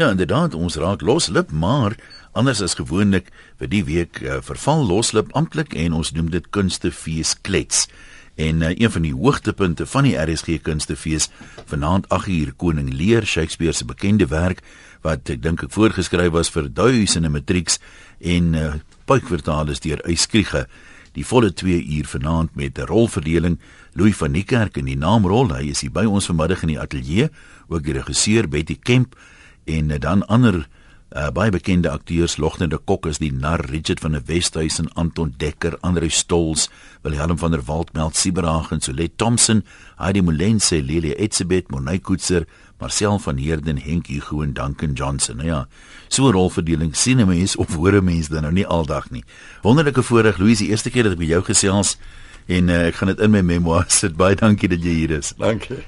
Ja, inderdaad, ons raak loslip, maar anders as gewoonlik vir die week uh, verval loslip amptelik en ons noem dit kunstefees klets. En uh, een van die hoogtepunte van die RSG Kunstefees vanaand 8uur Koning Lear Shakespeare se bekende werk wat ek dink ek voorgeskryf was vir duisende matrieks en uh, puikvertaal is deur Eyskriege. Die volle 2 uur vanaand met 'n rolverdeling Louis van Niekerk in die naamrol. Hy is hier by ons vanmiddag in die ateljee, ook die regisseur Betty Kemp en uh, dan ander uh, baie bekende akteurs Logner de Kok is die nar Richard van der Westhuizen, Anton Dekker, Andre Stols, Willem van der Walt, Meld Sieberhagen, Solet Thompson, Heidi Molense, Lelia Etzebeth, Monay Koetser, Marcel van Heerden, Henk Hugo en Duncan Johnson. Nou ja, so 'n rolverdeling sien 'n mens of hoor 'n mens dan nou nie aldag nie. Wonderlike voorreg, Louis, die eerste keer dat ek met jou gesels en uh, ek gaan dit in my memoirs sit. Baie dankie dat jy hier is. Dankie.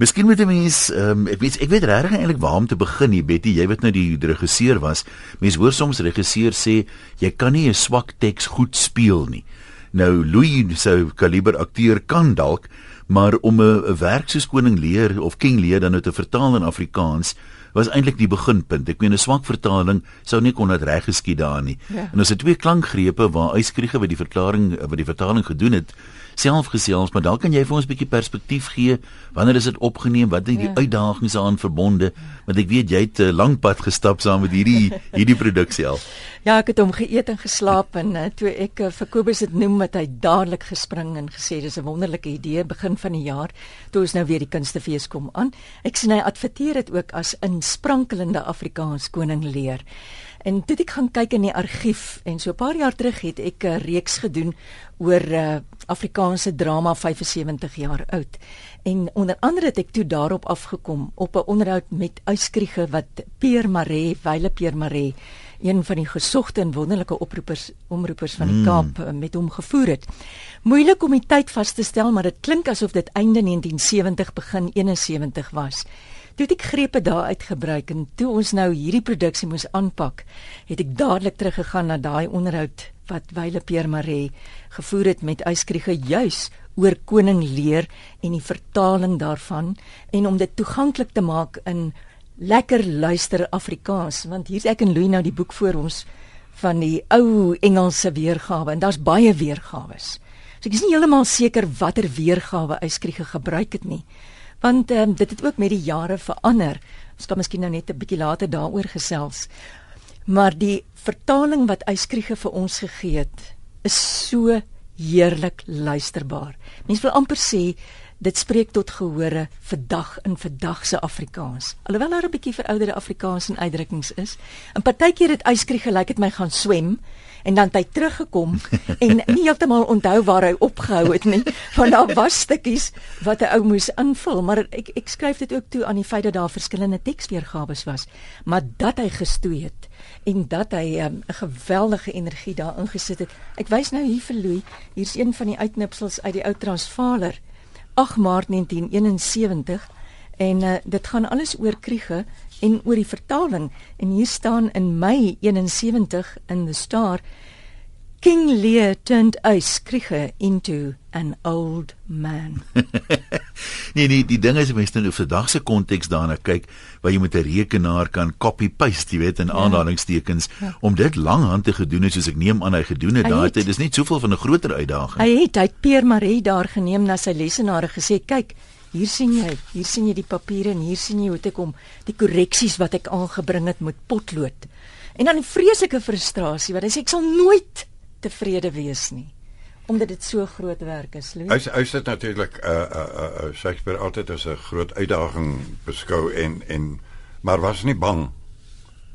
Miskien moet 'n mens um, ek weet ek weet regtig eintlik waar om te begin hier Betty, jy weet nou die regisseur was. Mense hoor soms regisseur sê jy kan nie 'n swak teks goed speel nie. Nou Louis se kaliber akteur kan dalk, maar om 'n werk soos Koning Lear of King Lear dan nou te vertaal in Afrikaans was eintlik die beginpunt. Ek meen 'n swak vertaling sou nie kon dit reg geskied daar nie. Ja. En as dit twee klankgrepe waar uitskriege wat die verklaring wat die vertaling gedoen het, self gesels, maar dalk kan jy vir ons 'n bietjie perspektief gee wanneer is dit opgeneem, wat is die ja. uitdagings daaraan verbonde? Want ek weet jy het 'n lang pad gestap saam met hierdie hierdie produksie al. Ja, ek het hom geëet en geslaap en uh, toe ek uh, vir Kobus dit noem het hy dadelik gespring en gesê dis 'n wonderlike idee begin van die jaar toe ons nou weer die kunstefees kom aan. Ek sien hy adverteer dit ook as 'n sprankelende Afrikaans koning leer. En toe ek gaan kyk in die argief en so 'n paar jaar terug het ek 'n reeks gedoen oor uh, Afrikaanse drama 75 jaar oud. En onder andere het ek toe daarop afgekom op 'n onderhoud met uitskriege wat Pierre Maree, Wyle Pierre Maree, een van die gesogte en wonderlike oproepers omroepers van die mm. Kaap uh, met hom gevoer het. Moeilik om die tyd vas te stel, maar dit klink asof dit einde 1970 begin 71 was. Toe ek grepe daar uitgebruik en toe ons nou hierdie produksie moes aanpak, het ek dadelik teruggegaan na daai onderhoud wat Wyle Pierre Maree gevoer het met Eyskriege juis oor koning leer en die vertaling daarvan en om dit toeganklik te maak in lekker luister Afrikaans want hier's ek en Louis nou die boek voor ons van die ou Engelse weergawe en daar's baie weergawe. So ek is nie heeltemal seker watter weergawe Eyskriege gebruik het nie want um, dit het ook met die jare verander. Ons kan miskien nou net 'n bietjie later daaroor gesels. Maar die vertaling wat Eyskriege vir ons gegee het, is so heerlik luisterbaar. Mense wil amper sê dit spreek tot gehore vandag in vandag se Afrikaans. Alhoewel daar 'n bietjie verouderde Afrikaans en uitdrukkings is. In partykeer het Eyskriege gelyk het my gaan swem en dan het hy teruggekom en nie heeltemal onthou waar hy opgehou het nie want daar was stukkies wat 'n ou moes invul maar ek ek skryf dit ook toe aan die feit dat daar verskillende teksweergawe was maar dat hy gestoei het en dat hy ehm, 'n um, geweldige energie daarin gesit het ek wys nou hier vir Louis hier's een van die uitknipsels uit die ou Transvaaler 8 Maart 1971 en uh, dit gaan alles oor kriege en oor die vertaling en hier staan in Mei 71 in the star King Lear turned ice krige into an old man. nee nee, die ding is mense nou vir dag se konteks daarna kyk waar jy met 'n rekenaar kan copy paste, jy weet in ja. aanhalingstekens ja. om dit langhand te gedoen het soos ek neem aan hy gedoen het daai tyd. Dis nie soveel van 'n groter uitdaging. Hy het hy Pierre Marie daar geneem na sy lesenaar gesê, "Kyk, Hier sien jy, hier sien jy die papiere en hier sien jy hoe ek kom die korreksies wat ek aangebring het met potlood. En dan die vreeslike frustrasie wat hy sê ek sal nooit tevrede wees nie omdat dit so groot werk is. Hy hy sê natuurlik uh uh uh Shakespeare altyd as 'n groot uitdaging beskou en en maar was nie bang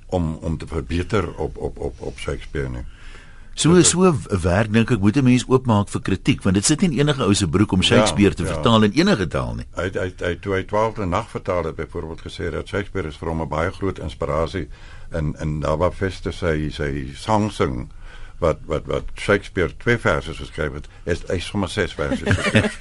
om om te verbeter op op op op Shakespeare nie. So so 'n werk dink ek moet 'n mens oopmaak vir kritiek want dit sit nie enige ou se broek om Shakespeare ja, te ja. vertaal in enige taal nie. Hy hy hy toe hy 12de nag vertaal het byvoorbeeld gesê dat Shakespeare is vir hom 'n baie groot inspirasie in in daar waar feste sy sy sang sing wat wat wat Shakespeare twee verse geskryf het is hy sommer ses verse geskryf.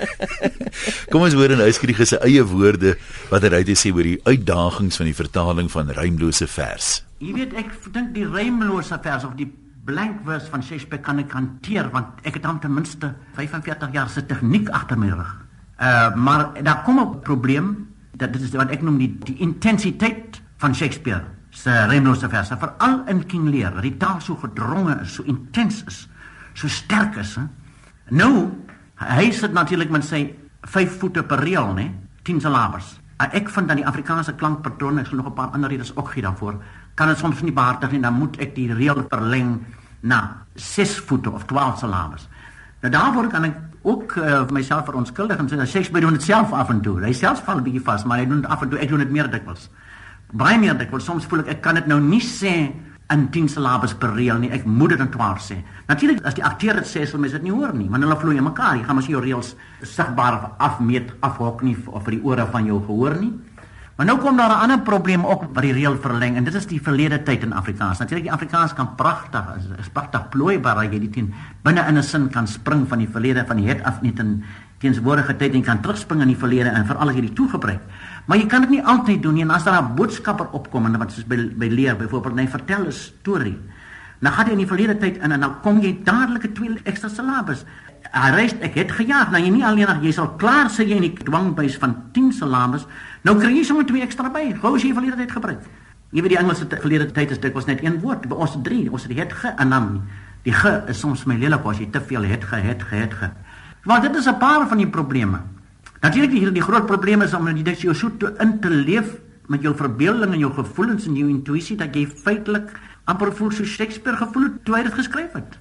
Kom ons hoor hy skryf sy eie woorde wat hy uit sê oor die uitdagings van die vertaling van rymlose vers. Jy weet ek dink die rymlose vers of die blank verse van Shakespeare kan ek hanteer want ek het dan ten minste 45 jaar se tegniek agter my rug. Uh maar daar kom 'n probleem dat dit is wat ek noem die die intensiteit van Shakespeare se remlose verse, veral in King Lear, dat die taal so gedronge is, so intens is, so sterk is. He. Nou, hy sit natuurlik met sy 5 voete per reël, né? 10 syllabes. Ek vind dan die Afrikaanse klankpatrone, ek sal nog 'n paar ander redes ook gee daarvoor. Kan dit soms nie behartig nie, dan moet ek die reël verleng na 6 voete of 12 syllabes. Nou daarvoor kan ek ook uh, myself verontskuldig en sê dat Shakespeare doen dit self af en toe. Hy self val 'n bietjie vas, maar hy doen dit af en toe. Ek doen dit meer dikwels. Baie meer dikwels. Soms voel ek ek kan dit nou nie sê in 10 syllabes per reël nie. Ek moet dit in 12 sê. Natuurlik as die akteur dit sê, sal mense dit nie hoor nie, want hulle vloei in mekaar. Jy gaan mos jou reëls sigbaar afmeet, afhok nie vir die ore van jou gehoor nie. Maar nou kom daar 'n ander probleem ook wat die reël verleng en dit is die verlede tyd in Afrikaans. Natuurlik die Afrikaans kan pragtig is, is pragtig plooibaar as jy dit in binne in 'n sin kan spring van die verlede van die het af net in teenswoordige tyd en kan terugspring in die verlede en veral as jy dit toegebruik. Maar jy kan dit nie altyd doen nie en as daar 'n boodskapper opkom en wat soos by by leer byvoorbeeld hy vertel 'n storie. Dan gaan jy in die verlede tyd in en dan kom jy dadelik 'n twee ekstra. Hy sê ek het gejaag, nou jy nie alleen jy sal klaar sê jy in die dwangbuis van 10 syllabes Nou kry jy sommer twee ekstra by. Gou as jy verlede tyd gebruik. Jy weet die Engelse verlede tyd is dit was net een woord. By ons drie, ons het het ge en dan die ge is soms my lelik as jy te veel het ge het ge het ge. Want dit is 'n paar van die probleme. Natuurlik die die groot probleem is om dit jy so te in te leef met jou verbeelding en jou gevoelens en jou intuïsie dat jy feitelik amper voel so Shakespeare gevoel toe hy dit geskryf het.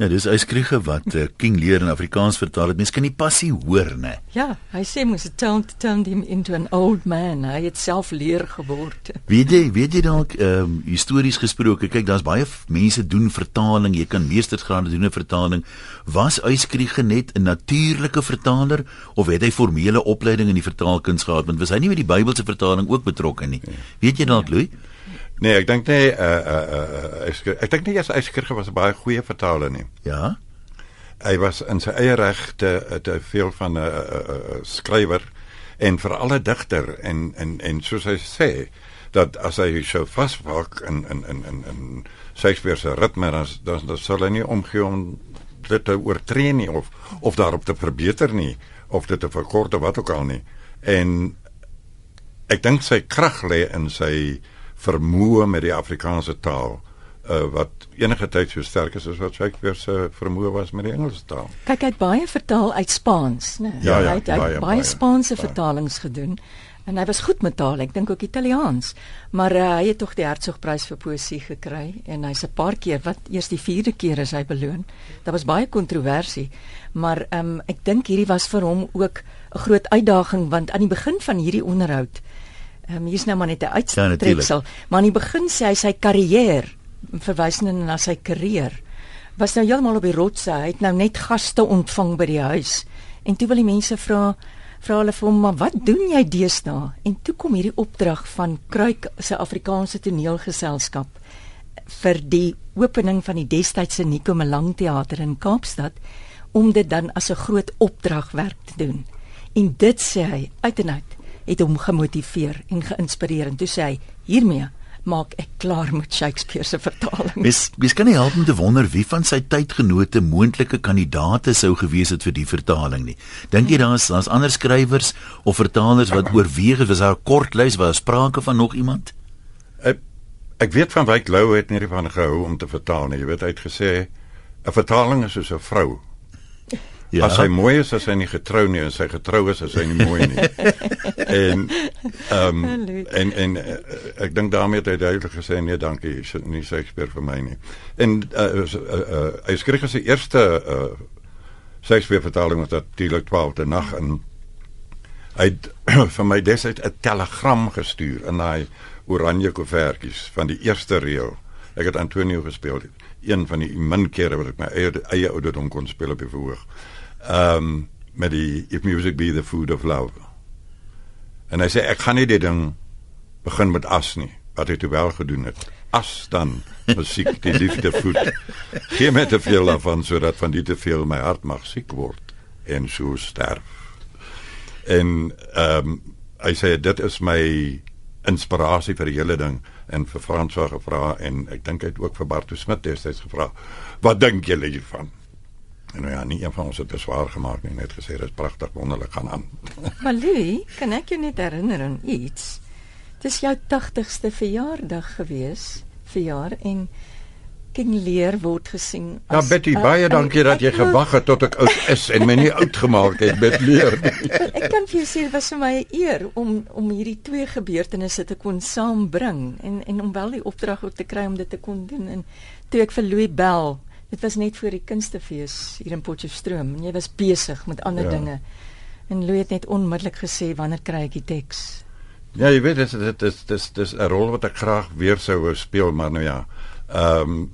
Ja, dis uitskrige wat uh, King Lear in Afrikaans vertaal het. Mens kan nie passie hoor nie. Ja, hy sê mos it turned, turned him into an old man. Hy het self leer geword. Weet jy, weet jy dalk ehm um, histories gesproke, kyk, daar's baie mense doen vertaling. Jy kan meestersgraad doen 'n vertaling. Was uitskrige net 'n natuurlike vertaler of het hy formele opleiding in die vertaalkuns gehad? Want was hy nie met die Bybelse vertaling ook betrokke nie? Weet jy dalk, Louis? Nee, ek dink nee, uh uh uh ek, ek dink nie eers Eyskerge was 'n baie goeie vertaler nie. Ja. Hy was in sy eie regte te veel van 'n uh, uh, uh, skrywer en vir alle digter en en en soos hy sê dat as hy so vasvak in in in in in Shakespeare se ritme dan dan dan sal hy nie omgee om dit te oortree nie of of daarop te verbeter nie of dit te verkort of wat ook al nie. En ek dink sy krag lê in sy vermoë met die Afrikaanse taal uh, wat enige tyd so sterk is as wat Shakespeare se vermoë was met die Engelse taal. Kyk, hy het baie vertaal uit Spaans, né? Ja, ja, hy het, hy het baie, baie Spaanse baie. vertalings gedoen en hy was goed met taal, ek dink ook Italiaans. Maar uh, hy het tog die Hertzogprys vir poësie gekry en hy's 'n paar keer wat eers die 4de keer is hy beloon. Daar was baie kontroversie, maar um, ek dink hierdie was vir hom ook 'n groot uitdaging want aan die begin van hierdie onderhoud um, hier's nou maar net 'n uitstreksel, ja, maar aan die begin sê hy sy karier verwysende na sy karier was nou heeltemal op die rotse. Hy het nou net gaste ontvang by die huis. En toe wil die mense vra vra hulle vir hom, "Maar wat doen jy deesdae?" En toe kom hierdie opdrag van Kruik se Afrikaanse toneelgeselskap vir die opening van die destydse Nico Melang teater in Kaapstad om dit dan as 'n groot opdragwerk te doen. En dit sê hy uit en uit het hom gemotiveer en geïnspireer en toe sê hy hiermee maak ek klaar met Shakespeare se vertaling. Mis mis kan nie help om te wonder wie van sy tydgenote moontlike kandidaate sou gewees het vir die vertaling nie. Dink jy daar's daar's ander skrywers of vertalers wat oorweeg het was daar 'n kort lys was sprake van nog iemand? Ek ek weet van Wyk Lou het nie van gehou om te vertaal nie. Jy weet hy het gesê 'n vertaling is soos 'n vrou. Ja. As hy mooi is, as hy nie getrou nie, as hy getrou is, as hy nie mooi nie. en ehm um, en en uh, ek dink daarmee het hy duidelik gesê nee, dankie, nie Shakespeare vir my nie. En uh, uh, uh, hy skryf sy eerste uh, Shakespeare vertaling was natuurlik 12de nag en hy het vir my destyds 'n telegram gestuur in daai oranje koevertjies van die eerste reël. Ek het Antonio gespeel, een van die min kere wat ek my eie eie ouderdom kon speel op die verhoog um met die if music be the food of love. En hy sê ek gaan nie dit ding begin met as nie, wat hy toe wel gedoen het. As dan musiek die liefde voed. Geen met te veel daarvan sodat van dit te veel my hart mag siek word en so sterf. En ehm um, hy sê dit is my inspirasie vir die hele ding en vir Frans wou gevra en ek dink hy het ook vir Bartu Smit destyds gevra. Wat dink julle hiervan? En nou ja, nie een van ons het dit swaar gemaak nie, net gesê dit is pragtig wonderlik gaan aan. maar Louis, kan ek jou net herinner aan iets? Dis jou 80ste verjaardag gewees, verjaar en King Lear word gesien Ja Betty, baie dankie dat jy gewag het tot ek oud is en my nie oud gemaak het met leer. Ek kan vir jou sê dit was vir my 'n eer om om hierdie twee gebeurtenisse te kon saambring en en om wel die opdrag ook te kry om dit te kon doen en toe ek vir Louis Bell dit was net voor die kunstefees hier in Potchefstroom en jy was besig met ander Ja. dinge en Louis het net onmiddellik gesê wanneer kry ek die teks Ja, jy weet dit dit is dis dis 'n rol wat ek graag weer sou wou speel, maar nou ja. Ehm um,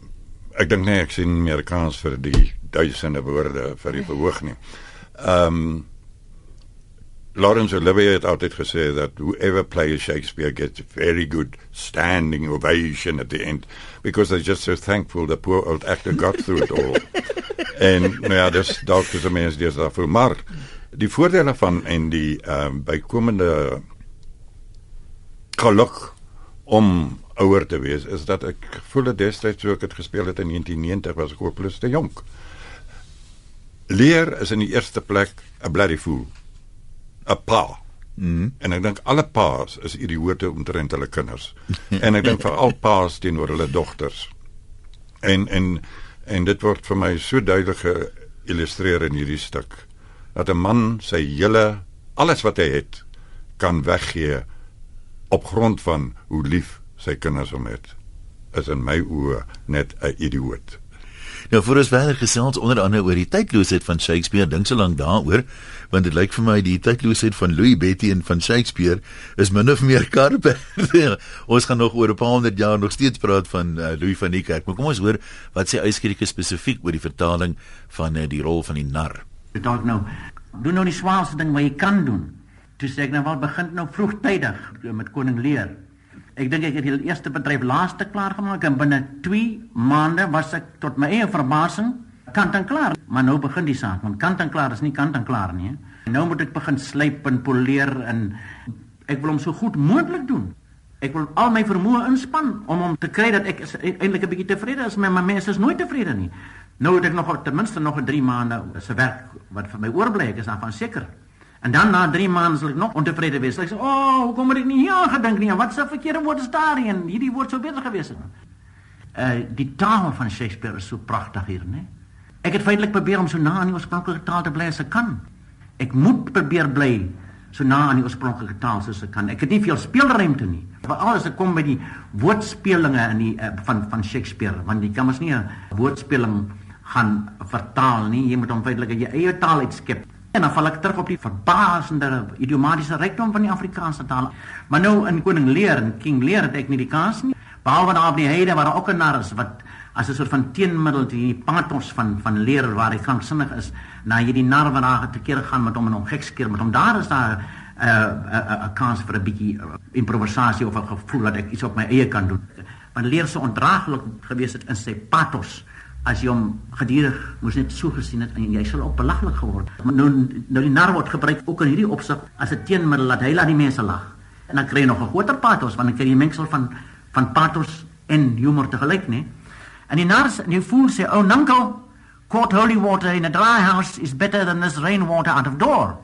ek dink nee, ek sien Amerikaans vir die duisende woorde vir die verhoog nie. Ehm um, Lawrence Olivier het altyd gesê dat whoever plays Shakespeare gets a very good standing ovation at the end because they're just so thankful the poor old actor got through it all. en nou ja, dis dalk is 'n mens dis daarvoor, maar die voordele van en die ehm um, bykomende geluk om ouer te wees is dat ek voel dit destyds so ek het gespeel het in 1990 was ek ook plus te jonk. Leer is in die eerste plek 'n bloody fool. 'n Pa. Mm. En ek dink alle pa's is idioote omtrent hulle kinders. en ek dink veral pa's teenoor hulle dogters. En en en dit word vir my so duidelik geïllustreer in hierdie stuk dat 'n man sy hele alles wat hy het kan weggee op grond van hoe lief sy kinders hom het. Is in my oë net 'n idioot. Nou voor ons verder gesels onder andere oor die tydloosheid van Shakespeare, dink so lank daaroor, want dit lyk vir my die tydloosheid van Louis Betty en van Shakespeare is min of meer karpe. ons gaan nog oor 'n paar honderd jaar nog steeds praat van uh, Louis van Niekerk. Maar kom ons hoor wat sê uitskrike spesifiek oor die vertaling van uh, die rol van die nar. Ek dalk nou doen nou die swaalste ding wat jy kan doen. Toe sê ek nou wel begin nou vroegtydig met koning Lear. Ek dink ek het die eerste bedryf laaste klaar gemaak en binne 2 maande was ek tot my eie verbasing kant en klaar. Maar nou begin die saak, want kant en klaar is nie kant en klaar nie. Hè. Nou moet ek begin slyp en poleer en ek wil hom so goed moontlik doen. Ek wil al my vermoë inspann om hom te kry dat ek eintlik 'n bietjie tevrede is, maar my mense is nooit tevrede nie. Nou het ek nog ten minste nog 'n 3 maande se werk wat vir my oorbly, ek is daarvan seker. En dan na 3 maande sal ek nog ontevrede wees. Ek sê, "O, oh, hoekom het ek nie hier gedink nie? Wat se verkeerde woord is daar? En hierdie woord sou beter gewees het." Uh die taal van Shakespeare is so pragtig hier, né? Ek het feitelik probeer om so na aan die oorspronklike taal te bly as ek kan. Ek moet probeer bly so na aan die oorspronklike taal soos ek kan. Ek het nie veel speelruimte nie. Veral as ek kom by die woordspelinge in die uh, van van Shakespeare, want jy kan mos nie 'n woordspeling gaan vertaal nie. Jy moet hom feitelik in jou eie taal uitskep. En dan val ek terug op die verbasende idiomatiese rykdom van die Afrikaanse taal. Maar nou in Koning Lear en King Lear het ek nie die kans nie. Behalwe daar op die heide waar daar ook 'n nar is wat as 'n soort van teenmiddel teen die pathos van van leer waar hy kranksinnig is, na hierdie nar wat daar te kere gaan met hom en hom gekskeer met hom. Daar is daar 'n uh, 'n kans vir 'n bietjie uh, improvisasie of 'n gevoel dat ek iets op my eie kan doen. Want leer so ondraaglik gewees het in sy pathos as jy hom gedurig moes net so gesien het en jy sal ook belaglik geword. Maar nou nou die nar word gebruik ook in hierdie opsig as 'n teenmiddel dat hy laat die mense lag. En dan kry jy nog 'n groter pathos want dan kry jy mengsel van van pathos en humor te gelyk, né? En die nar en die fool sê, "Oh, uncle, court holy water in a dry house is better than this rainwater out of door."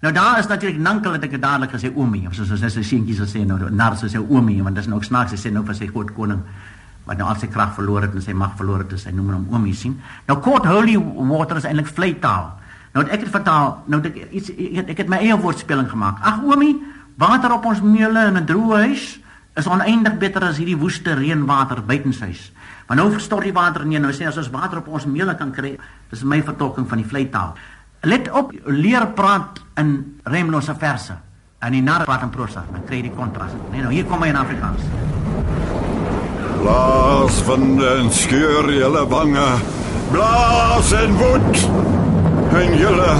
Nou daar is natuurlik nankel het ek het dadelik gesê oomie of soos soos sy seentjie sou sê nou nar sou sê oomie want dit is nou ook snaaks sy sê nou vir sy groot koning wat nou al sy krag verloor het en sy mag verloor het, sy noem hom oomie sien. Nou court holy water is eintlik vleitaal. Nou het ek dit vertaal, nou het ek iets ek het, ek het my eie woordspeling gemaak. Ag oomie, water op ons meule in 'n droë huis is oneindig beter as hierdie woeste reënwater buitenshuis. Maar nou stort die water neer. Nou sê as ons water op ons meule kan kry, dis my vertolking van die vleitaal. Let op, leer praat in remlose verse. En die nar praat in prosa. Dan kry jy die kontras. Nee, nou hier kom hy in Afrikaans. Blaas van en skeur julle wange. Blaas en woed. En julle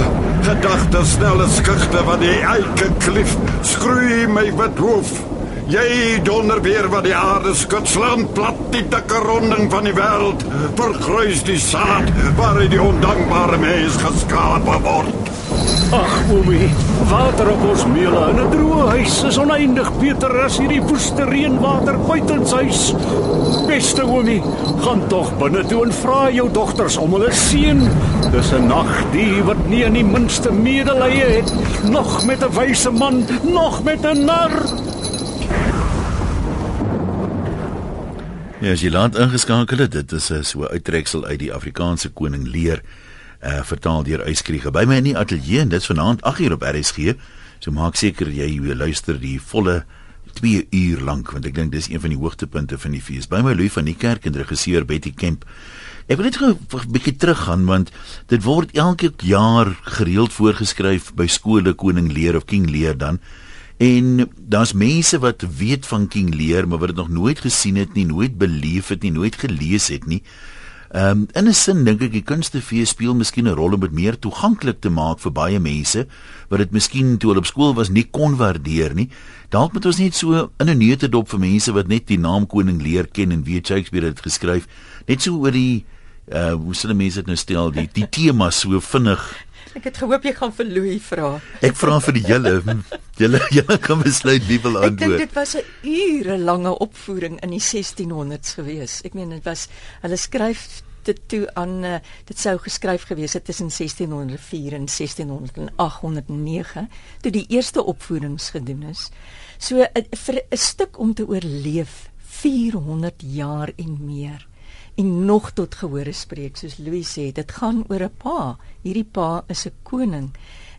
gedagtes snelle skugte wat die eike klif skroei my wit hoof. Jy donder weer wat die aarde skud slaan plat die dikke ronding van die wêreld verkruis die saad waar die ondankbare mens geskape word. Ag, oomie, water op ons meule in 'n droë huis is oneindig beter as hierdie woeste reënwater buitenshuis. Beste oomie, gaan tog binne toe en vra jou dogters om hulle seën. Dis 'n nagdier wat nie in die minste medelee het, nog met 'n wyse man, nog met 'n nar. Ja, as jy laat ingeskakel het, dit is 'n so uittreksel uit die Afrikaanse koning leer uh vertaal deur Uyskriege. By my in die ateljee en dit vanaand 8uur op RSG. So maak seker jy luister die volle 2 uur lank want ek dink dis een van die hoogtepunte van die fees. By my Louis van die kerk en regisseur Betty Kemp. Ek wil net gou 'n bietjie teruggaan want dit word elke jaar gereeld voorgeskryf by skole koning leer of king leer dan. En daar's mense wat weet van King Lear, maar wat dit nog nooit gesien het nie, nooit beleef het nie, nooit gelees het nie. Ehm um, in 'n sin dink ek die kunstefees speel miskien 'n rol om dit meer toeganklik te maak vir baie mense wat dit miskien toe hulle op skool was nie kon waardeer nie. Dalk moet ons net so in 'n neute dop vir mense wat net die naam Koning Lear ken en weet Shakespeare het geskryf, net so oor die uh hoe sê mense dit nou stel, die die tema so vinnig Ek het gehoop jy gaan vir Louis vra. Ek vra vir die julle. Julle julle kan besluit wie wil antwoord. Ek dink dit was 'n ure lange opvoering in die 1600s gewees. Ek meen dit was hulle skryf dit toe aan uh, dit sou geskryf gewees het tussen 1604 en 1609 toe die eerste opvoerings gedoen is. So uh, vir 'n stuk om te oorleef 400 jaar en meer en nog tot gehore spreek soos Louis sê dit gaan oor 'n pa. Hierdie pa is 'n koning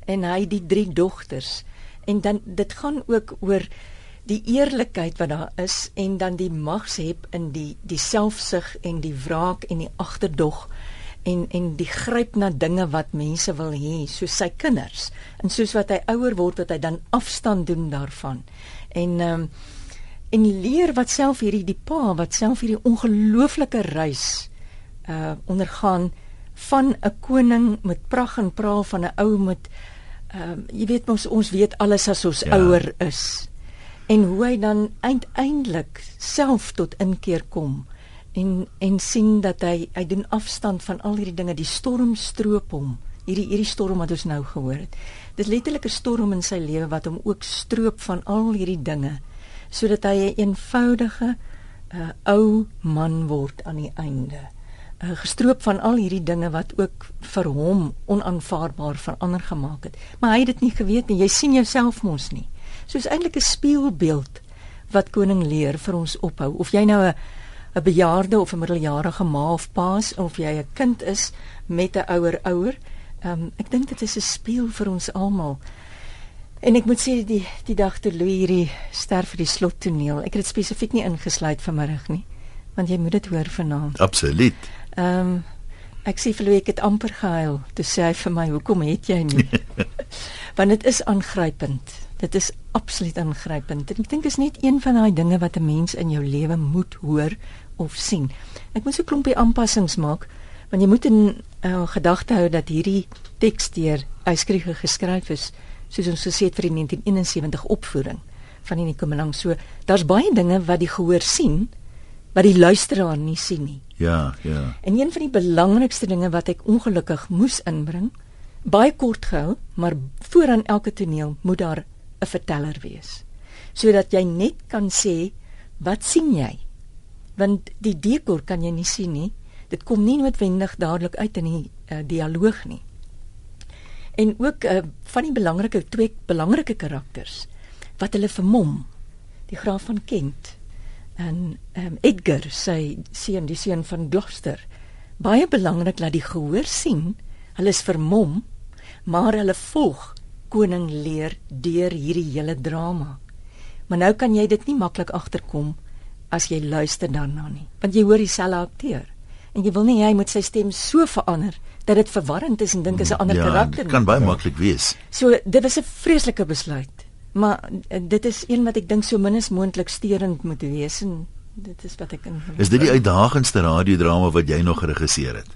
en hy die drie dogters en dan dit gaan ook oor die eerlikheid wat daar is en dan die magsheb in die die selfsug en die wraak en die agterdog en en die gryp na dinge wat mense wil hê soos sy kinders. En soos wat hy ouer word wat hy dan afstand doen daarvan. En ehm um, en leer wat self hierdie die pa wat self hierdie ongelooflike reis uh ondergaan van 'n koning met pragt en praal van 'n ou met ehm uh, jy weet ons ons weet alles as ons ja. ouer is. En hoe hy dan uiteindelik self tot inkeer kom en en sien dat hy hy doen afstand van al hierdie dinge die storm stroop hom. Hierdie hierdie storm wat ons nou gehoor het. Dis letterlik 'n storm in sy lewe wat hom ook stroop van al hierdie dinge sodat hy 'n een eenvoudige uh, ou man word aan die einde. Uh, gestroop van al hierdie dinge wat ook vir hom onaanvaarbaar verander gemaak het. Maar hy het dit nie geweet nie. Jy sien jouself mos nie. Soos eintlik 'n spieelbeeld wat koning leer vir ons ophou. Of jy nou 'n 'n bejaarde of 'n middeljarige ma of pa is of jy 'n kind is met 'n ouer ouer, um, ek dink dit is 'n spieël vir ons almal. En ek moet sê die die dag toe Louis hierdie sterf vir die slottoneel. Ek het dit spesifiek nie ingesluit vanmiddag nie, want jy moet dit hoor vanaand. Absoluut. Ehm um, ek sê vir Louis ek het amper gehuil. Toe sê hy vir my, "Hoekom het jy nie?" want dit is aangrypend. Dit is absoluut aangrypend. Ek dink is net een van daai dinge wat 'n mens in jou lewe moet hoor of sien. Ek moet so 'n klompie aanpassings maak want jy moet in uh, gedagte hou dat hierdie teks deur Eyskriege geskryf is soos ons gesê het vir die 1971 opvoering van die Nikomelang. So daar's baie dinge wat die gehoor sien wat die luisteraar nie sien nie. Ja, ja. En een van die belangrikste dinge wat ek ongelukkig moes inbring, baie kort gehou, maar vooraan elke toneel moet daar 'n verteller wees. Sodat jy net kan sê, "Wat sien jy?" Want die dekor kan jy nie sien nie. Dit kom nie noodwendig dadelik uit in die uh, dialoog nie en ook uh, van die belangrike twee belangrike karakters wat hulle vermom. Die graaf van Kent en um, Edgar sy seun die seun van Gloucester. Baie belangrik dat die gehoor sien hulle is vermom maar hulle volg koning leer deur hierdie hele drama. Maar nou kan jy dit nie maklik agterkom as jy luister daarna nie want jy hoor dieselfde akteur. En jy wil nie hy moet sy stem so verander dat dit verwarrend is en dink is 'n ander ja, karakter. Ja, kan baie maklik wees. So dit was 'n vreeslike besluit. Maar eh, dit is een wat ek dink so min as moontlik steurend moet wees en dit is wat ek in Is dit die uitdagendste radiodrama wat jy nog geregisseer het?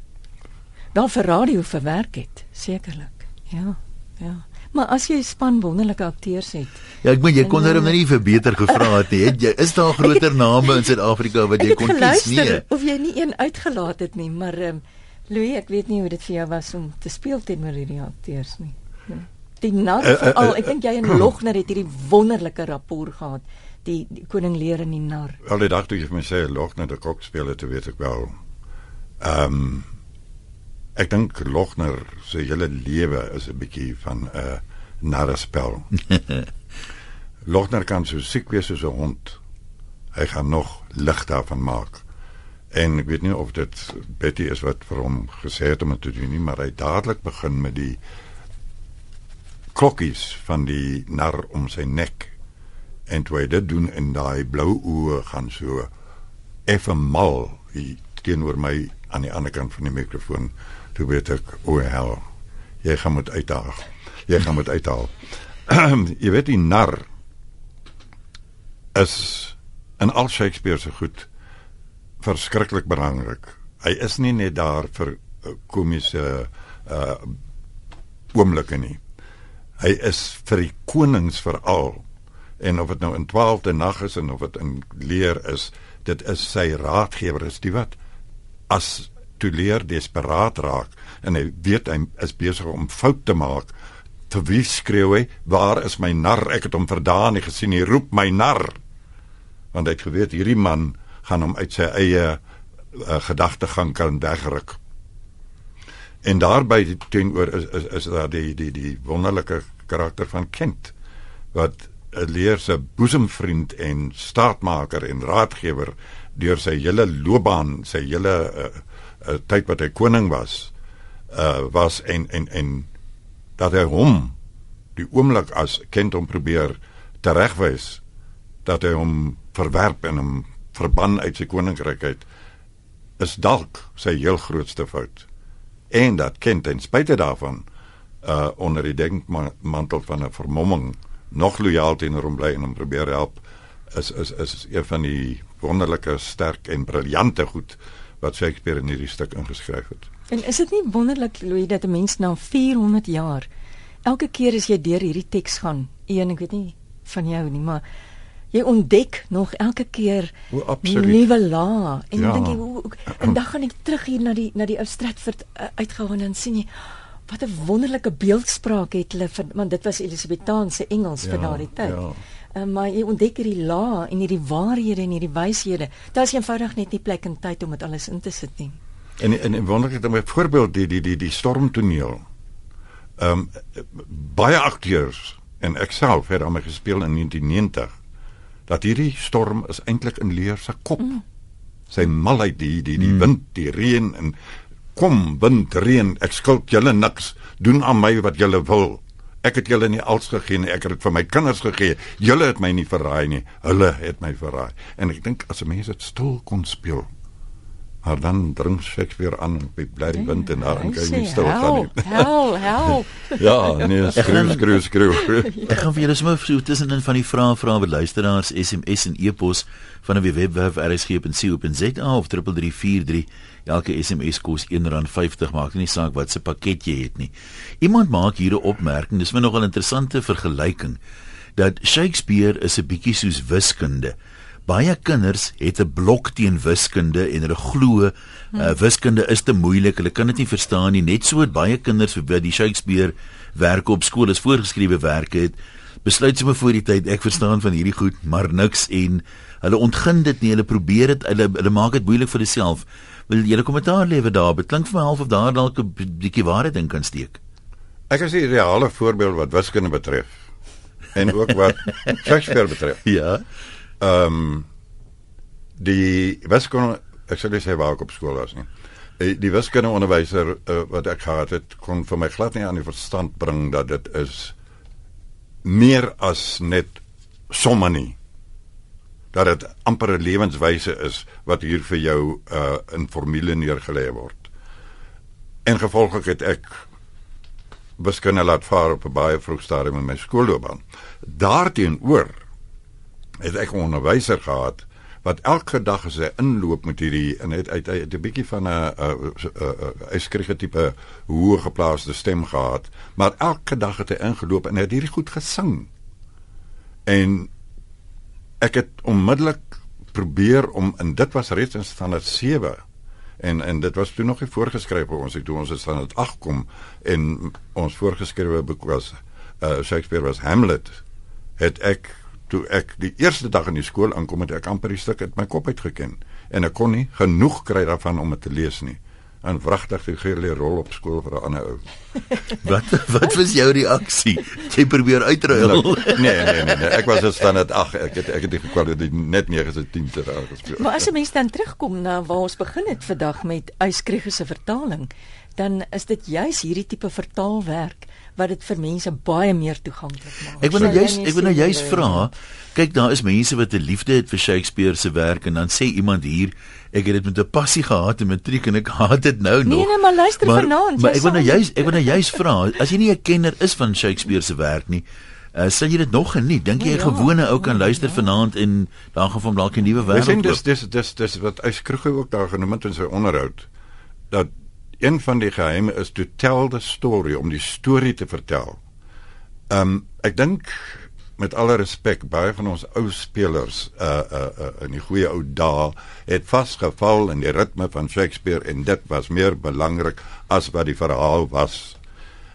Wel vir radio verwerk het, sekerlik. Ja. Ja. Maar as jy span wonderlike akteurs het. Ja, ek meen jy kon hom nou nie vir beter gevra het nie. Het jy is daar groter name in Suid-Afrika wat jy kon kies nie? Of jy nie een uitgelaat het nie, maar um, Louis, ek weet nie hoe dit vir jou was om te speel teenoor hierdie akteurs nie. Nee. Die nar uh, uh, veral, ek dink jy en Logner het hierdie wonderlike rapport gehad. Die, die koning leer in die nar. Al die dag toe jy vir my sê Logner die kok speel het, weet ek wel. Ehm um, ek dink Logner se hele lewe is 'n bietjie van 'n uh, narrespel. Logner kan so siek wees soos 'n hond. Hy gaan nog lig daarvan maak. En ek weet nie of dit Betty is wat vir hom gesê het om dit te doen nie, maar hy dadelik begin met die klokkies van die nar om sy nek. En toe hy dit doen en daai blou oë gaan so effe mal hier teenoor my aan die ander kant van die mikrofoon, toe weet ek o hel. Jy gaan moet uitdaag. Jy gaan moet uithaal. jy weet die nar is in al Shakespeare se goed verskriklik belangrik. Hy is nie net daar vir uh, komiese uh oomblikke nie. Hy is vir die konings veral en of dit nou in 12de nag is en of dit in leer is, dit is sy raadgewer is die wat as toe leer desperaat raak. En hy weet hy is besig om fout te maak. Te wie skreeu hy waar is my nar? Ek het hom verdaan nie gesien hy roep my nar. Want hy het geweet hierdie man gaan hom uit sy eie uh, gedagtegang kan wegruk. En daarby teenoor is is is daar die die die wonderlike karakter van Kent wat 'n leer se boesemvriend en staatmaker en raadgewer deur sy hele loopbaan, sy hele uh, uh, tyd wat hy koning was, uh was en en en dat hy hom die oomblik as Kent hom probeer teregwys dat hy hom verwerp en hom verban uit sy koninkryk uit is dalk sy heel grootste fout. En dat kind ten spyte daarvan uh onder die denkmantel van 'n vermomming nog lojaal teenoor hom bly en hom probeer help is is is een van die wonderlike sterk en briljante goed wat Shakespeare in hierdie stuk ingeskryf het. En is dit nie wonderlik Louis dat 'n mens na 400 jaar elke keer as jy deur hierdie teks gaan, een ek weet nie van jou nie, maar jy ontdek nog elke keer nuwe la en ja. dink jy hoe en dan gaan ek terug hier na die na die ou Stratford uh, uitgehou en dan sien jy wat 'n wonderlike beeldspraak het hulle vir want dit was Elisabethaanse Engels ja, vir daardie tyd. Ja. Uh, maar jy ontdek hierdie la en hierdie waarhede en hierdie wyshede. Daar is eenvoudig net nie plek en tyd om dit alles in te sit nie. En en, en wonderlik dan byvoorbeeld die die die die stormtoneel. Ehm um, baie akteurs en ek self het daarmee gespeel in 1990 dat hierdie storm is eintlik in leer se kop. Mm. Sy malheid die die die mm. wind, die reën en kom wind, reën, ek skuld julle niks. Doen aan my wat julle wil. Ek het julle nie als gegee nie, ek het dit vir my kinders gegee. Julle het my nie verraai nie. Hulle het my verraai. En ek dink as 'n mens dit stil kon speel, Maar dan drink Shakespeare aan by bly die wind en daar kan jy nie stil gaan nie. Hel, hel. ja, nee, skreeu, skreeu, skreeu. Ek gaan vir julle sommer so tussenin van die vrae vra wat luisteraars SMS en e-pos van 'n webwerf rsg.co.za of 3343. Elke SMS kos R1.50, maak nie saak wat se pakket jy het nie. Iemand maak hier 'n opmerking, dis my nogal interessante vergelyking dat Shakespeare is 'n bietjie soos wiskunde baie kinders het 'n blok teen wiskunde en hulle glo uh, wiskunde is te moeilik. Hulle kan dit nie verstaan nie. Net so het baie kinders vir die Shakespeare werk op skool as voorgeskrewe werke het besluit sommer voor die tyd ek verstaan van hierdie goed maar niks en hulle ontgin dit nie. Hulle probeer dit hulle hulle maak dit moeilik vir hulself. Wil julle kommentaar lewe daar? Dit klink vir my half of daar dalk 'n bietjie waarheid in kan steek. Ek is 'n reale voorbeeld wat wiskunde betref en ook wat Shakespeare betref. Ja. Ehm um, die wiskunde ek sê dis hy waar ek op skool was nie. Die, die wiskunde onderwyser uh, wat ek gehad het kon vir my glad nie aan die verstand bring dat dit is meer as net somme nie. Dat dit amper 'n lewenswyse is wat hier vir jou uh in formule neergelê word. En gevolglik het ek wiskunde laat vaar op 'n baie vroeg stadium in my skoolloopbaan. Daarteenoor het ek 'n onderwyser gehad wat elke dag as hy inloop met hierdie en het uit 'n bietjie van 'n 'n yskrige tipe hoë geplaaste stem gehad, maar elke dag het hy ingeloop en het hierdie goed gesing. En ek het onmiddellik probeer om en dit was reeds in standaard 7 en en dit was toe nog nie voorgeskryf vir ons ek toe ons in standaard 8 kom en ons voorgeskrewe boek was uh, Shakespeare was Hamlet het ek toe ek die eerste dag in die skool aankom het ek amper die stuk uit my kop uitgeken en ek kon nie genoeg kry daarvan om dit te lees nie en wragtig die gele rol op skool vir 'n ander ou. Wat wat was jou reaksie? Jy probeer uitruil. Nee, nee, nee, nee. Ek was dit staan dit ag, ek het ek het die kwaliteit net 9 se 10 te raak gespeel. Maar as 'n mens dan terugkom na waar ons begin het vandag met Eyskriege se vertaling, dan is dit juis hierdie tipe vertaalwerk wat dit vir mense baie meer toeganklik maak. Ek wil nou juist ek wil nou juist vra. Kyk, daar is mense wat 'n liefde het vir Shakespeare se werk en dan sê iemand hier, ek het dit met 'n passie gehad in matriek en ek haat dit nou nog. Nee, nee, maar luister maar, vanaand, Maar jy ek wil nou juist ek wil nou juist vra, as jy nie 'n kenner is van Shakespeare se werk nie, uh, sal jy dit nog geniet? Dink jy 'n Ja, gewone ou kan ja, luister ja. vanaand en dan gaan van dalk 'n nuwe wêreld dis oop? dis dis dis wat Ys Kruger ook daar genoem het in sy onderhoud dat een van die geheime is to tell the story om die storie te vertel. Um, ek dink met alle respek baie van ons ou spelers uh uh, uh in die goeie ou dae het vasgeval in die ritme van Shakespeare en dit was meer belangrik as wat die verhaal was.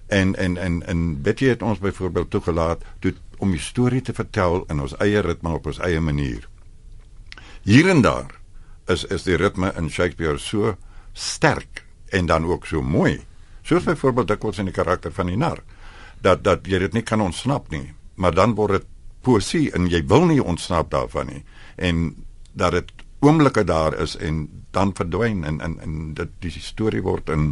En en en en Betty het ons byvoorbeeld toegelaat toe om die storie te vertel in ons eie ritme op ons eie manier. Hier en daar is is die ritme in Shakespeare so sterk en dan ook so mooi. Soos byvoorbeeld dikwels in die karakter van die nar dat dat jy dit nie kan ontsnap nie, maar dan word dit poesie en jy wil nie ontsnap daarvan nie en dat dit oomblikke daar is en dan verdwyn en en en dit die storie word in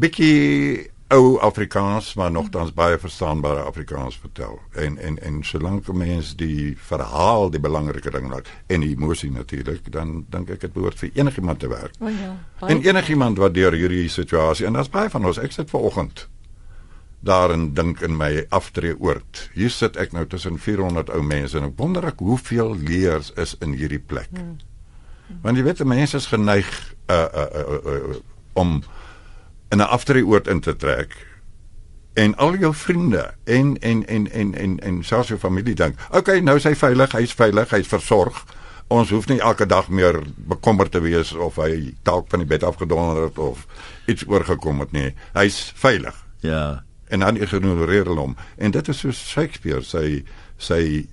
bietjie ou Afrikaans maar nogtans baie verstaanbare Afrikaans vertel. En en en solank 'n mens die verhaal die belangrike ding maak en die emosie natuurlik, dan dink ek dit behoort vir enigiemand te werk. O ja. baie En enigiemand wat deur hierdie situasie en daar's baie van ons, ek sit ver oggend daarin dink in my aftreeoord. Hier sit ek nou tussen 400 ou mense en ek wonder ek hoeveel leers is in hierdie plek. Hmm. Want jy weet mense is geneig uh, uh, uh, uh, uh, om in 'n aftreeoord in te trek en al jou vriende en en en en en en selfs jou familie dink, "Oké, okay, nou is hy veilig, hy's veilig, hy's versorg." Ons hoef nie elke dag meer bekommerd te wees of hy dalk van die bed afgedonder het of iets oorgekom het nie. Hy's veilig Ja. en dan ignoreer hulle hom. En dit is so Shakespeare sy sy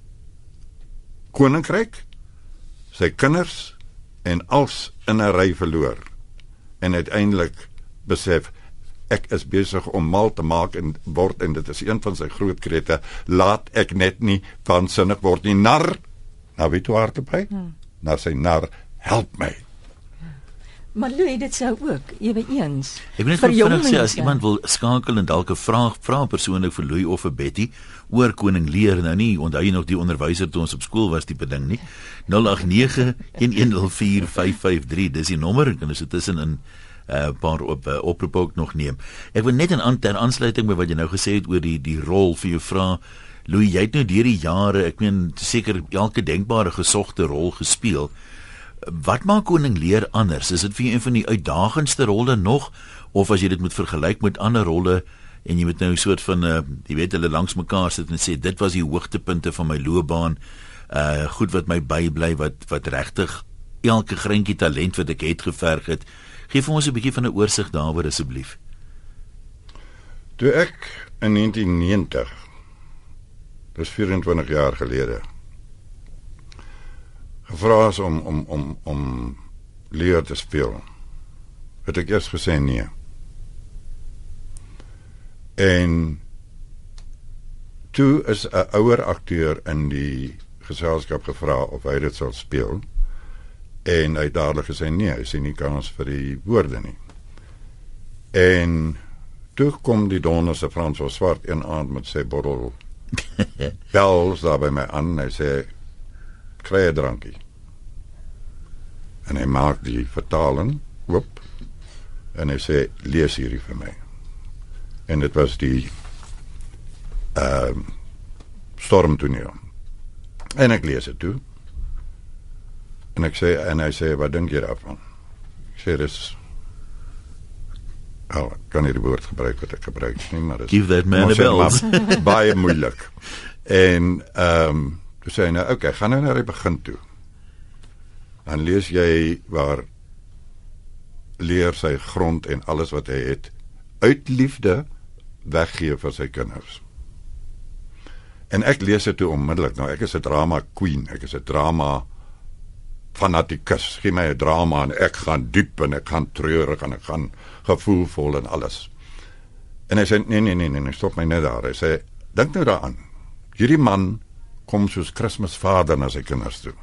koninkryk, sy kinders en als in 'n ry verloor. En uiteindelik besef ek is besig om mal te maak en word en dit is een van sy groot krete, laat ek net nie vansinnig word nie. Nar, nou weet jy waar te by? Hmm. Na sy nar, help my. Maar Louis, dit sou ook ewe eens. Ek wil net vinnig sê as iemand wil skakel en dalk 'n vraag vra persoonlik vir Louis of vir Betty oor koning leer nou nie onthou jy nog die onderwyser toe ons op skool was tipe ding nie 0891104553 dis die nommer en dit tussen in 'n uh, paar op uh, oproepe ook nog neem. Ek wil net in aan ter aansluiting by wat jy nou gesê het oor die die rol vir jou vra Louis jy het nou deur die jare ek meen seker elke denkbare gesogte rol gespeel. Wat maak koning leer anders? Is dit vir jou een van die uitdagendste rolle nog of as jy dit moet vergelyk met ander rolle en jy moet nou 'n soort van uh, jy weet hulle langs mekaar sit en sê dit was die hoogtepunte van my loopbaan. Uh goed wat my bybly wat wat regtig elke greintjie talent wat ek het geverg het. Geef vir ons 'n bietjie van 'n oorsig daaroor asseblief. Toe ek in 1990 dis 24 jaar gelede gevra is om om om om leer te speel. Het ek eers gesê nee. En toe is 'n ouer akteur in die geselskap gevra of hy dit sal speel en hy het dadelik gesê nee, hy sien nie kans vir die woorde nie. En toe kom die donderse Frans van Swart een aand met sy bottel bels daar by my aan en hy sê kry 'n drankie. En hy maak die vertaling oop en hy sê lees hierdie vir my. En dit was die ehm uh, stormtoneel. En ek lees dit toe. En ek sê en hy sê wat dink jy daarvan? Ek sê dis ek kan nie die woord gebruik wat ek gebruik nie, maar dis Give that man a bells. baie moeilik. En ehm um, toe sê hy nou, okay, gaan nou na die begin toe. Dan lees jy waar leer sy grond en alles wat hy het uit liefde weggee vir sy kinders. En ek lees dit toe onmiddellik. Nou ek is 'n drama queen, ek is 'n drama fanatikus. Gee my 'n drama en ek gaan diep en ek gaan treurig en ek gaan gevoelvol en alles. En hy sê nee nee nee nee, stop my net daar. Hy sê dink nou daaraan. Hierdie man kom soos Kersvader na sy kinders toe.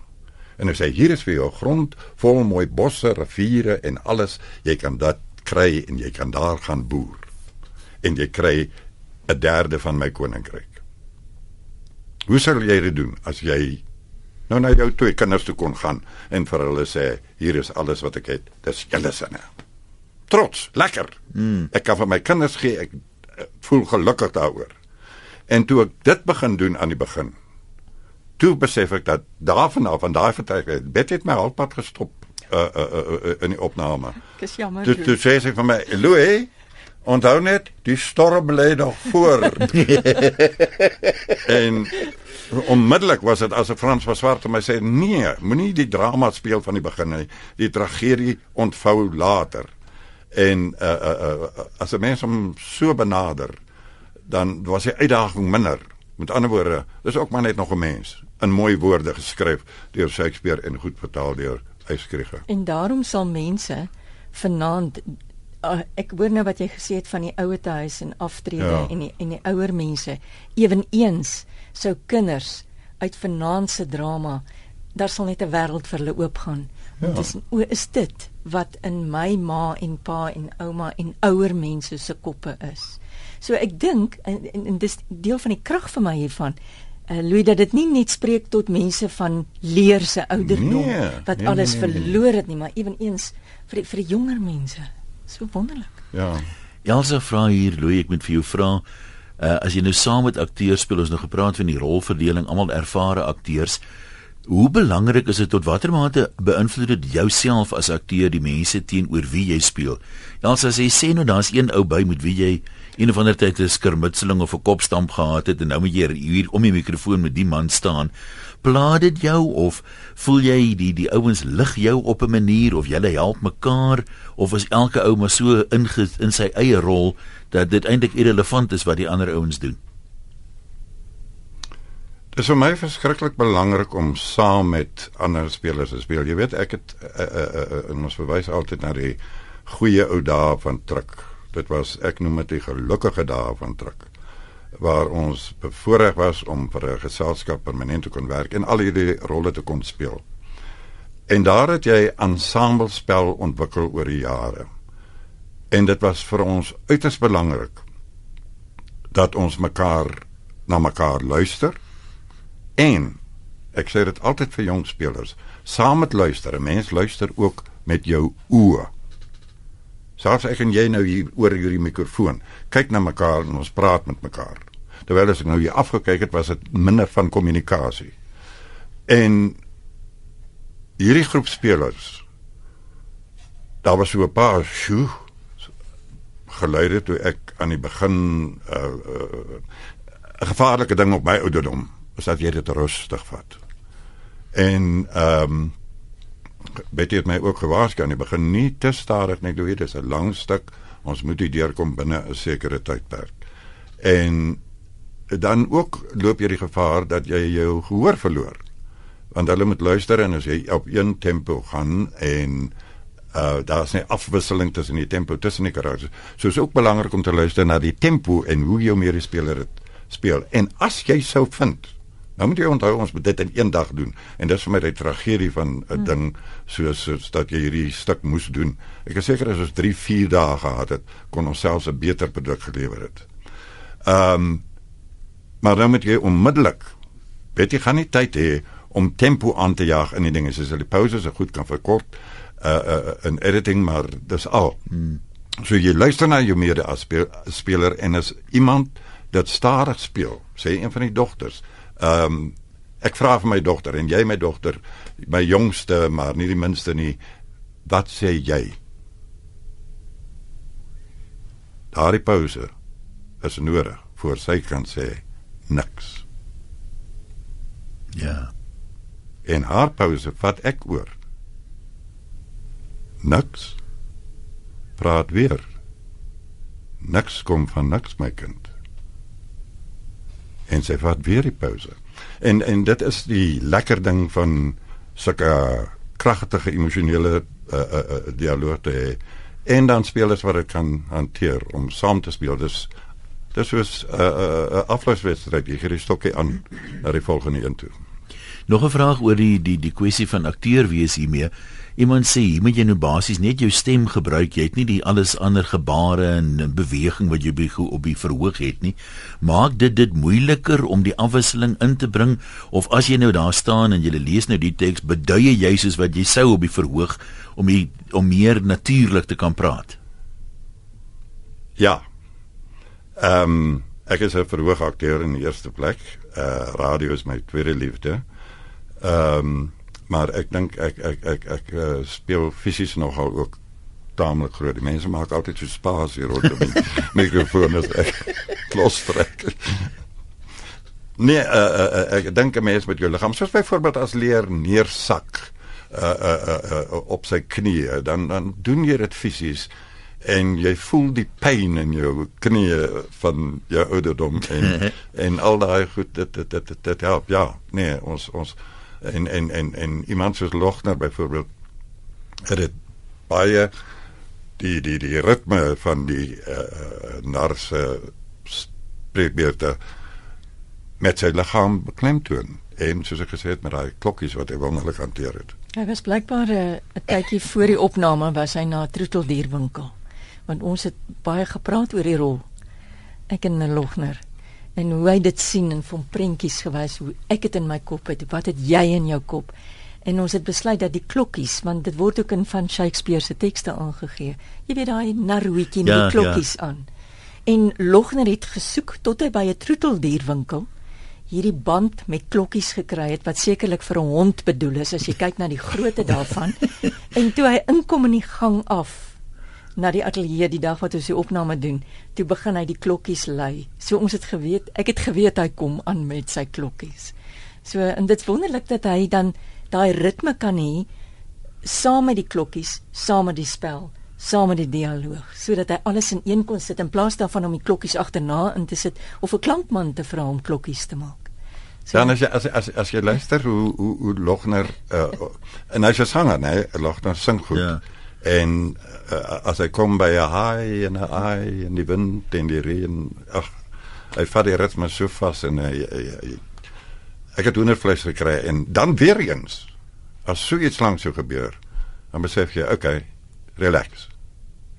En hy sê hier is vir jou grond vol mooi bosse, riviere en alles. Jy kan dit kry en jy kan daar gaan boer. En jy kry 'n derde van my koninkryk. Hoe sal jy dit doen as jy nou na jou twee kinders toe kon gaan en vir hulle sê hier is alles wat ek het. Dis julle sinne. Trots, lekker. Mm. Ek kan vir my kinders gee, ek eh, voel gelukkig daaroor. En toe ek dit begin doen aan die begin, toe besef ek dat daarvan af van daai vertrek bet het my halfpad gestop uh, uh, uh, uh, in die opname. Dis jammer. Toe toe sê sy vir my, "Louis, onthou net, die storm lê nog voor." en onmiddellik was dit asof Frans was swart my sê, "Nee, moenie die drama speel van die begin nie. Die tragedie ontvou later." En uh, uh, uh, as 'n mens hom so benader, dan was die uitdaging minder. Met ander woorde, dis ook maar net nog 'n mens in mooi woorde geskryf deur Shakespeare en goed vertaal deur Eyskriege. En daarom sal mense vanaand uh, ek hoor nou wat jy gesê het van die ouete huis en aftrede Ja. en die en die ouer mense eweneens sou kinders uit vanaand se drama daar sal net 'n wêreld vir hulle oopgaan. Ja. Dis o is dit wat in my ma en pa en ouma en ouer mense se koppe is. So ek dink en, en, en dis deel van die krag vir my hiervan uh, Louis dat dit nie net spreek tot mense van leer se ouderdom Nee, wat nee, alles nee, nee, nee. verloor het nie, maar eweneens vir vir die jonger mense. So wonderlik. Ja. Elsa vra hier, Louis, ek moet vir jou vra, uh, as jy nou saam met akteurs speel, ons nou gepraat van die rolverdeling, almal ervare akteurs. Hoe belangrik is dit tot watter mate beïnvloed dit jouself as akteur die mense teenoor wie jy speel? Elsa sê sê nou daar's een ou by met wie jy een of ander tyd 'n skermutseling of 'n kopstamp gehad het en nou moet jy hier om die mikrofoon met die man staan. Pla dit jou of voel jy die die ouens lig jou op 'n manier of julle help mekaar of is elke ou maar so in in sy eie rol dat dit eintlik irrelevant is wat die ander ouens doen? Dit is vir my verskriklik belangrik om saam met ander spelers te speel. Jy weet ek het uh, uh, uh, uh, ons verwys altyd na die goeie ou dae van Truk. Dit was ek noem dit die gelukkige dae van Truk waar ons bevoorreg was om vir 'n geselskap permanent te kon werk en al hierdie rolle te kon speel. En daar het jy ensemblespel ontwikkel oor die jare. En dit was vir ons uiters belangrik dat ons mekaar na mekaar luister en ek sê dit altyd vir jong spelers, saam met luister, 'n mens luister ook met jou oë. Selfs ek en jy nou hier oor hierdie mikrofoon, kyk na mekaar en ons praat met mekaar. Terwyl as ek nou hier afgekyk het, was dit minder van kommunikasie. En hierdie groep spelers daar was so 'n paar sjoe geluide toe ek aan die begin 'n uh, uh, 'n gevaarlike ding op my ouderdom is dat jy dit rustig vat. En ehm um, Betty het my ook gewaarsku aan die begin nie te stadig jy weet dit is 'n lang stuk. Ons moet hier deurkom binne 'n sekere tydperk. En dan ook loop jy die gevaar dat jy jou gehoor verloor. Want hulle moet luister en as jy op een tempo gaan en uh daar's 'n afwisseling tussen die tempo tussen die karakters. So is ook belangrik om te luister na die tempo en hoe jou medespeler dit speel. En as jy sou vind Nou moet jy onthou ons moet dit in een dag doen en dis vir my die tragedie van 'n hmm. ding soos, soos dat jy hierdie stuk moes doen. Ek is seker as ons 3, 4 dae gehad het, kon ons selfs 'n beter produk gelewer het. Ehm um, maar dan moet jy onmiddellik weet jy gaan nie tyd hê om tempo aan te jaag in die dinge soos die pauses so goed kan verkort uh, uh in editing maar dis al. Hmm. So jy luister na jou mede as speler en as iemand dat stadig speel, sê een van die dogters Ehm um, ek vra vir my dogter en jy my dogter, my jongste maar nie die minste nie, wat sê jy? Daardie pause is nodig voor sy kan sê niks. Ja. En haar pause vat ek oor. Niks. Praat weer. Niks kom van niks my kind en sy vat weer die pause. En en dit is die lekker ding van sulke kragtige emosionele uh, uh, uh, dialoog te hê en dan spelers wat dit kan hanteer om saam te speel. Dis dis was 'n uh, uh, uh, afluiswedstryd. Jy gee die stokkie aan na die volgende een toe. Nog 'n vraag oor die die die kwessie van akteur wees hiermee. Iemand sê hier moet jy nou basies net jou stem gebruik. Jy het nie die alles ander gebare en beweging wat jy by op die verhoog het nie. Maak dit dit moeiliker om die afwisseling in te bring of as jy nou daar staan en jy lees nou die teks, beduie jy soos wat jy sou op die verhoog om die, om meer natuurlik te kan praat? Ja. Ehm um, ek is 'n verhoogakteur in die eerste plek. Uh radio is my tweede liefde. Ehm um, maar ek dink ek ek ek ek, uh, speel fisies nogal ook taamlik groot. Die mense maak altyd so spasie rondom die mikrofoon as ek klos trek. Nee, uh, uh, uh, ek dink 'n mens met jou liggaam, soos byvoorbeeld as leer neersak uh, uh, uh, uh, op sy knieë, dan dan doen jy dit fisies en jy voel die pyn in jou knieë van jou ouderdom en en al daai goed dit dit dit dit help ja nee ons ons en en en en iemand soos Lochner byvoorbeeld het dit baie die die die ritme van die uh, narse spreekbeelde met sy liggaam beklemtoon en soos ek gesê het met daai klokkies wat hy wonderlik hanteer het. Hy was blykbaar eh, 'n uh, tydjie voor die opname was hy na 'n troeteldierwinkel want ons het baie gepraat oor die rol. Ek en Lochner en hoe hy dit sien en van prentjies gewys hoe ek dit in my kop het wat het jy in jou kop? En ons het besluit dat die klokkies want dit word ook in van Shakespeare se tekste aangegee. Jy weet daai narroetjie met ja, die klokkies ja. aan. En Logner het gesoek tot hy by 'n troeteldierwinkel hierdie band met klokkies gekry het wat sekerlik vir 'n hond bedoel is as jy kyk na die grootte daarvan. En toe hy inkom in die gang af na die ateljee die dag wat ons die opname doen, toe begin hy die klokkies lui. So ons het geweet, ek het geweet hy kom aan met sy klokkies. So en dit's wonderlik dat hy dan daai ritme kan hê saam met die klokkies, saam met die spel, saam met die dialoog, sodat hy alles in een kon sit in plaas daarvan om die klokkies agterna in te sit of 'n klankman te vra om klokkies te maak. So, dan as jy as as as jy luister hoe hoe hoe Logner uh, en hy's 'n sanger, nee, Logner sing goed. Ja. En uh, as hy kom by 'n haai en 'n ai en die wind en die reën, ag, hy vat die ritme so vas en hy, hy, hy ek het hoendervleis gekry en dan weer eens as so iets lank so gebeur, dan besef jy, okay, relax.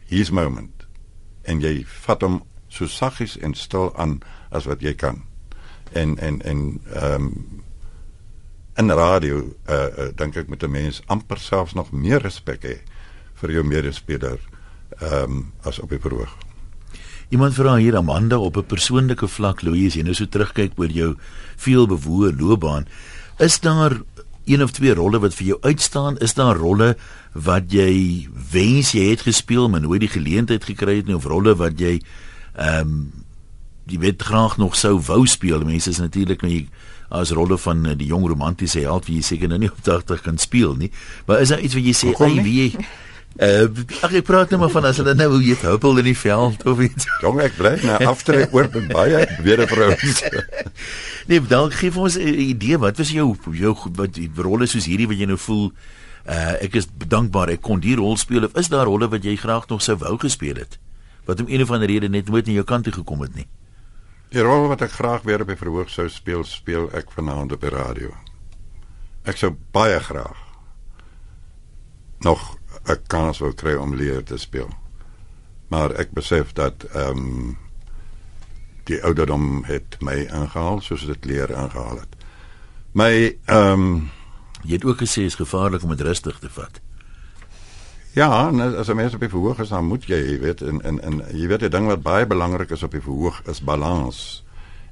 His moment. En jy vat hom so saggies en stil aan as wat jy kan. En en en ehm um, in radio uh, uh dink ek met 'n mens amper selfs nog meer respek hê vir jou medespeler ehm um, as op die verhoog. Iemand vra hier Amanda op 'n persoonlike vlak Louise, jy nou so terugkyk oor jou veelbewoë loopbaan, is daar een of twee rolle wat vir jou uitstaan? Is daar rolle wat jy wens jy het gespeel maar nooit die geleentheid gekry het nie of rolle wat jy ehm um, jy weet graag nog sou wou speel? Mense is natuurlik nou as rolle van die jong romantiese held wie jy seker nou nie op 80 kan speel nie. Maar is daar iets wat jy sê, "Ag, wie jy Uh, ek praat net maar van as hulle nou hoe jy huppel in die veld of iets. Jong ek bly nou aftrek oor met baie weer vrouens. nee, dan gee vir ons 'n idee wat was jou jou wat die rolle soos hierdie wat jy nou voel uh ek is dankbaar ek kon die rol speel of is daar rolle wat jy graag nog sou wou gespeel het wat om een of ander rede net nooit in jou kant toe gekom het nie. Die rol wat ek graag weer op die verhoog sou speel, speel ek vanaand op die radio. Ek sou baie graag nog 'n kans wil kry om leer te speel. Maar ek besef dat ehm um, die ouderdom het my aangehaal soos dit leer aangehaal het. My ehm um, jy het ook gesê is gevaarlik om dit rustig te vat. Ja, as 'n mens op die verhoog is, dan moet jy, jy weet, en en en jy weet 'n ding wat baie belangrik is op die verhoog is balans.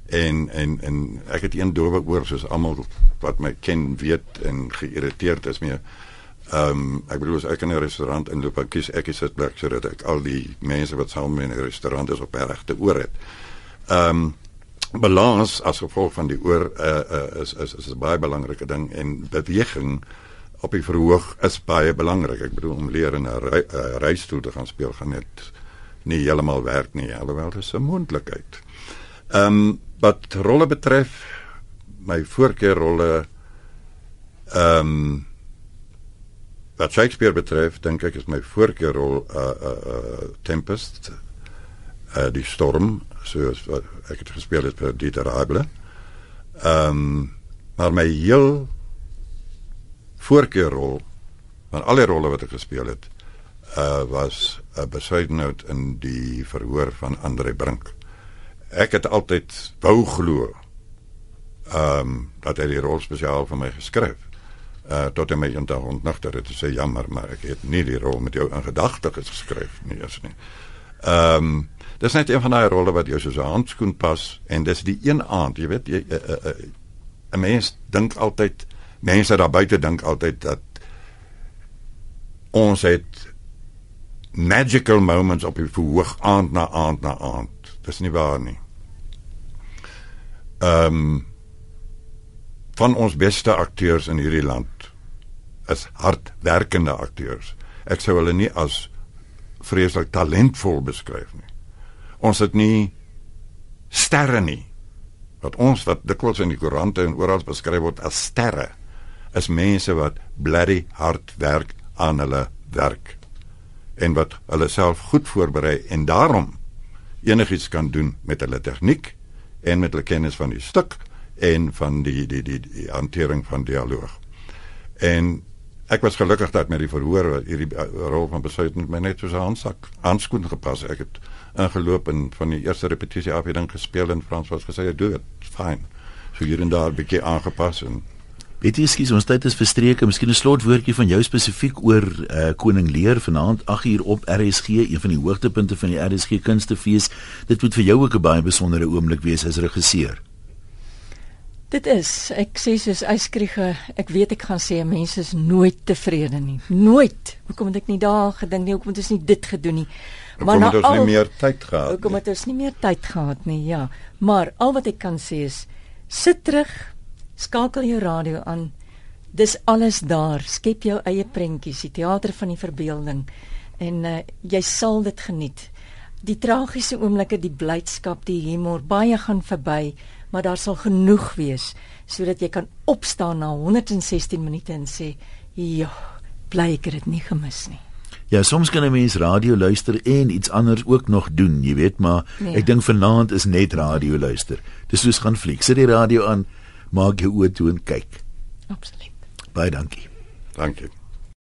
En en en ek het een doewe oor soos almal wat my ken weet en geïrriteerd is mee Ehm um, ek bedoel as ek in 'n restaurant inloop, ek kies ek is dit plek sodat ek al die mense wat saam in 'n restaurant is op regte oor het. Ehm um, balans as gevolg van die oor uh, uh, is is is 'n baie belangrike ding en beweging op die verhoog is baie belangrik. Ek bedoel om leer in 'n ry, uh, reistool te gaan speel gaan net nie heeltemal werk nie, alhoewel dit 'n moontlikheid. Ehm um, wat rolle betref, my voorkeurrolle ehm um, wat Shakespeare betref, dink ek is my voorkeurrol uh uh, uh Tempest uh die storm soos wat ek het gespeel het vir Dieter Abel. Ehm um, maar my heel voorkeurrol van alle rolle wat ek gespeel het uh was 'n besuidenhout in die verhoor van Andre Brink. Ek het altyd wou glo ehm um, dat hy die rol spesiaal vir my geskryf. Uh tot en met eendag ontnagter het sê jammer, maar ek het nie die rol met jou in gedagte geskryf nie, as nie. Ehm um, dis net een van daai rolle wat jou soos 'n handskoen pas en dis die een aand, jy weet, 'n uh, uh, uh, mens dink altyd mense daar buite dink altyd dat ons het magical moments op die verhoog aand na aand na aand. Dis nie waar nie. Ehm um, van ons beste akteurs in hierdie land is hardwerkende akteurs. Ek sou hulle nie as vreeslik talentvol beskryf nie. Ons het nie sterre nie. Wat ons wat dikwels in die koerante en oral beskryf word as sterre is mense wat bloody hard werk aan hulle werk en wat hulle self goed voorberei en daarom enigiets kan doen met hulle tegniek en met hulle kennis van die stuk en van die die die, die hantering van dialoog. En ek was gelukkig dat met die verhoor hierdie uh, rol van besluit met my net so 'n handsak aanskoen gepas. Ek het ingeloop en van die eerste repetisie af het dan gespeel en Frans was gesê, "Do it, fine." So hier en daar 'n bietjie aangepas en Weet jy skielik ons tyd is verstreke, miskien 'n slotwoordjie van jou spesifiek oor uh, Koning Lear vanaand 8 uur op RSG, een van die hoogtepunte van die RSG Kunstefees. Dit moet vir jou ook 'n baie besondere oomblik wees as regisseur. Dit is, ek sê soos Eyskriege, ek weet ek gaan sê mense is nooit tevrede nie. Nooit. Hoekom het ek nie daar gedink nie? Hoekom het ons nie dit gedoen nie? Maar nou het ons nie meer tyd gehad. Hoekom het ons nie meer tyd gehad nie? Ja. Maar al wat ek kan sê is sit terug, Skakel jou radio aan. Dis alles daar. Skep jou eie prentjies, die teater van die verbeelding en uh, jy sal dit geniet. Die tragiese oomblikke, die blydskap, die humor, baie gaan verby, maar daar sal genoeg wees sodat jy kan opstaan na 116 minute en sê, "Ja, bly ek het dit nie gemis nie." Ja, soms kan 'n mens radio luister en iets anders ook nog doen, jy weet, maar ja. ek dink vanaand is net radio luister. Dis soos gaan fliek. Sit die radio aan maak jou oë toe en kyk. Absoluut. Baie dankie. Dankie.